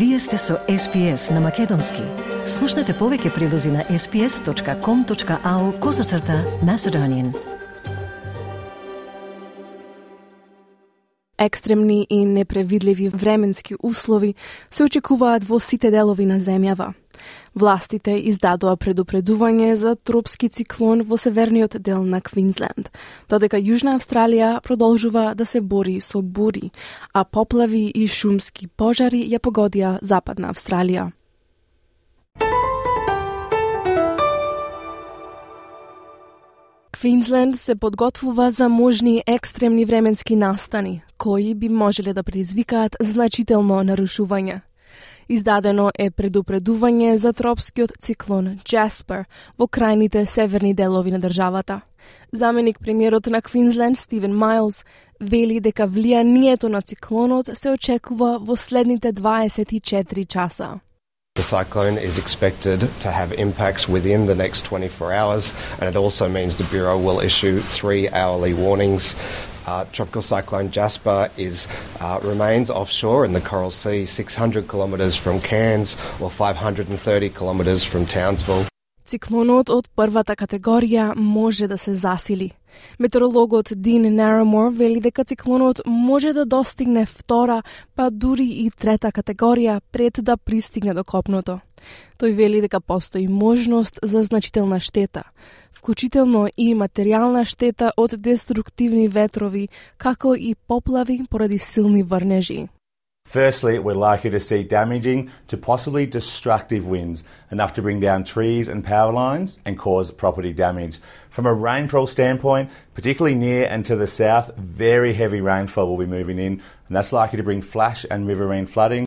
Вие сте со SPS на Македонски. Слушнете повеќе прилози на sps.com.au козацрта на Седонин. Екстремни и непревидливи временски услови се очекуваат во сите делови на земјава. Властите издадоа предупредување за тропски циклон во северниот дел на Квинсленд, додека Јужна Австралија продолжува да се бори со бури, а поплави и шумски пожари ја погодија Западна Австралија. Квинсленд се подготвува за можни екстремни временски настани, кои би можеле да предизвикаат значително нарушување. Издадено е предупредување за тропскиот циклон Джаспер во крајните северни делови на државата. Заменик премиерот на Квинсленд Стивен Майлз вели дека влијанието на циклонот се очекува во следните 24 часа. The cyclone is expected to have impacts within the next 24 hours, and it also means the Bureau will issue three hourly warnings Uh, tropical cyclone Jasper is uh, remains offshore in the Coral Sea, 600 kilometres from Cairns or 530 kilometres from Townsville. Циклонот од првата категорија може да се засили. Метеорологот Дин Нарамор вели дека циклонот може да достигне втора, па дури и трета категорија пред да пристигне до копното. Тој вели дека постои можност за значителна штета, вклучително и материјална штета од деструктивни ветрови, како и поплави поради силни врнежи. Firstly, we're likely to see damaging to possibly destructive winds, enough to bring down trees and power lines and cause property damage. From a rainfall standpoint, particularly near and to the south, very heavy rainfall will be moving in, and that's likely to bring flash and riverine flooding.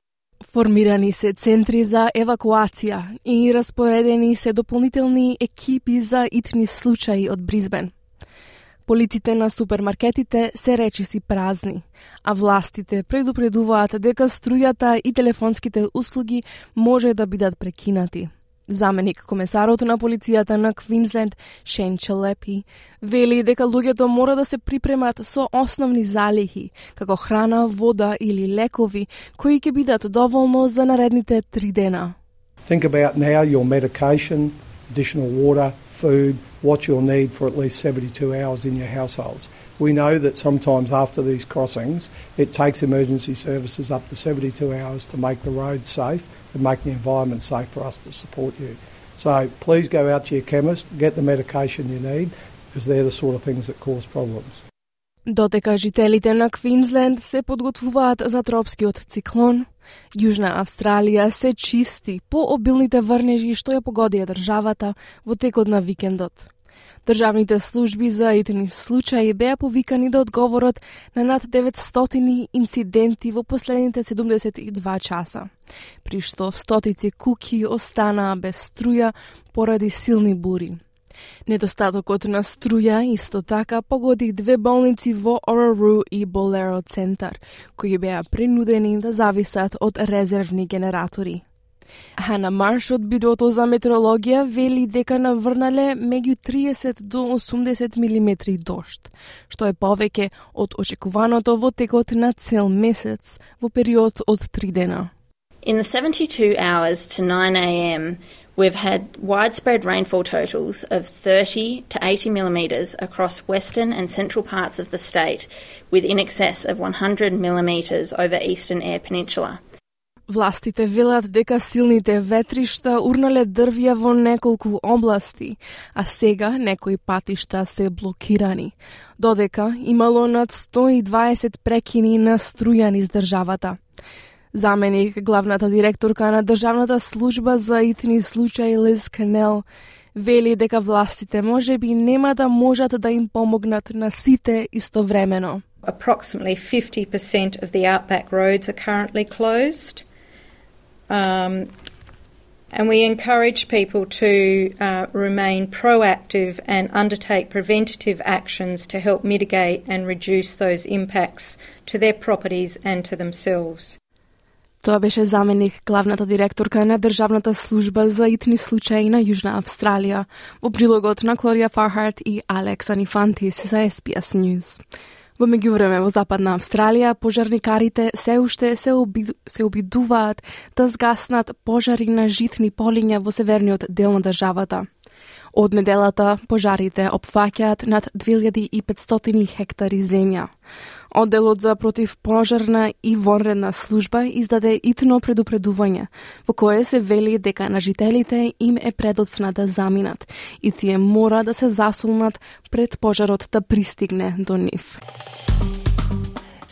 Формирани се центри за евакуација и распоредени се дополнителни екипи за итни случаи од Бризбен. Полиците на супермаркетите се речиси празни, а властите предупредуваат дека струјата и телефонските услуги може да бидат прекинати. Заменик комесарот на полицијата на Квинсленд, Шен Челепи, вели дека луѓето мора да се припремат со основни залихи, како храна, вода или лекови, кои ќе бидат доволно за наредните три дена. Think about now your medication, additional water, food, what you'll need for at least 72 hours in your households. We know that sometimes after these crossings, it takes emergency services up to 72 hours to make the roads safe and make the environment safe for us to support you. So please go out to your chemist, get the medication you need, because they're the sort of things that cause problems. Додека жителите на Квинсленд се подготвуваат за тропскиот циклон, Јужна Австралија се чисти по обилните врнежи што ја погодија државата во текот на викендот. Државните служби за итни случаи беа повикани да одговорат на над 900 инциденти во последните 72 часа, при што стотици куки останаа без струја поради силни бури. Недостатокот на струја исто така погоди две болници во Орору и Болеро центар, кои беа принудени да зависат од резервни генератори. Хана Марш од Бидото за метеорологија вели дека наврнале меѓу 30 до 80 мм дошт, што е повеќе од очекуваното во текот на цел месец во период од 3 дена. In the 72 hours to 9 a.m., we've had widespread rainfall totals of 30 to 80 millimetres across western and central parts of the state, with in excess of 100 millimetres over eastern Eyre Peninsula. Властите велат дека силните ветришта урнале дрвја во неколку области, а сега некои патишта се блокирани, додека имало над 120 прекини на струја низ државата. Заменик главната директорка на Државната служба за итни случаи Лиз Канел вели дека властите може би нема да можат да им помогнат на сите истовремено. Approximately 50% of the outback roads are currently closed. Um, and we encourage people to uh, remain proactive and undertake preventative actions to help mitigate and reduce those impacts to their properties and to themselves. Тоа беше заменик главната директорка на Државната служба за итни случаи на Јужна Австралија во прилогот на Клорија Фархарт и Алекс Анифантис за SPS News. Во меѓувреме во Западна Австралија пожарникарите се уште се, оби, се обидуваат да згаснат пожари на житни полиња во северниот дел на државата. Од неделата пожарите опфаќаат над 2500 хектари земја. Одделот за противпожарна и вонредна служба издаде итно предупредување, во кое се вели дека на жителите им е предоцна да заминат и тие мора да се засолнат пред пожарот да пристигне до нив.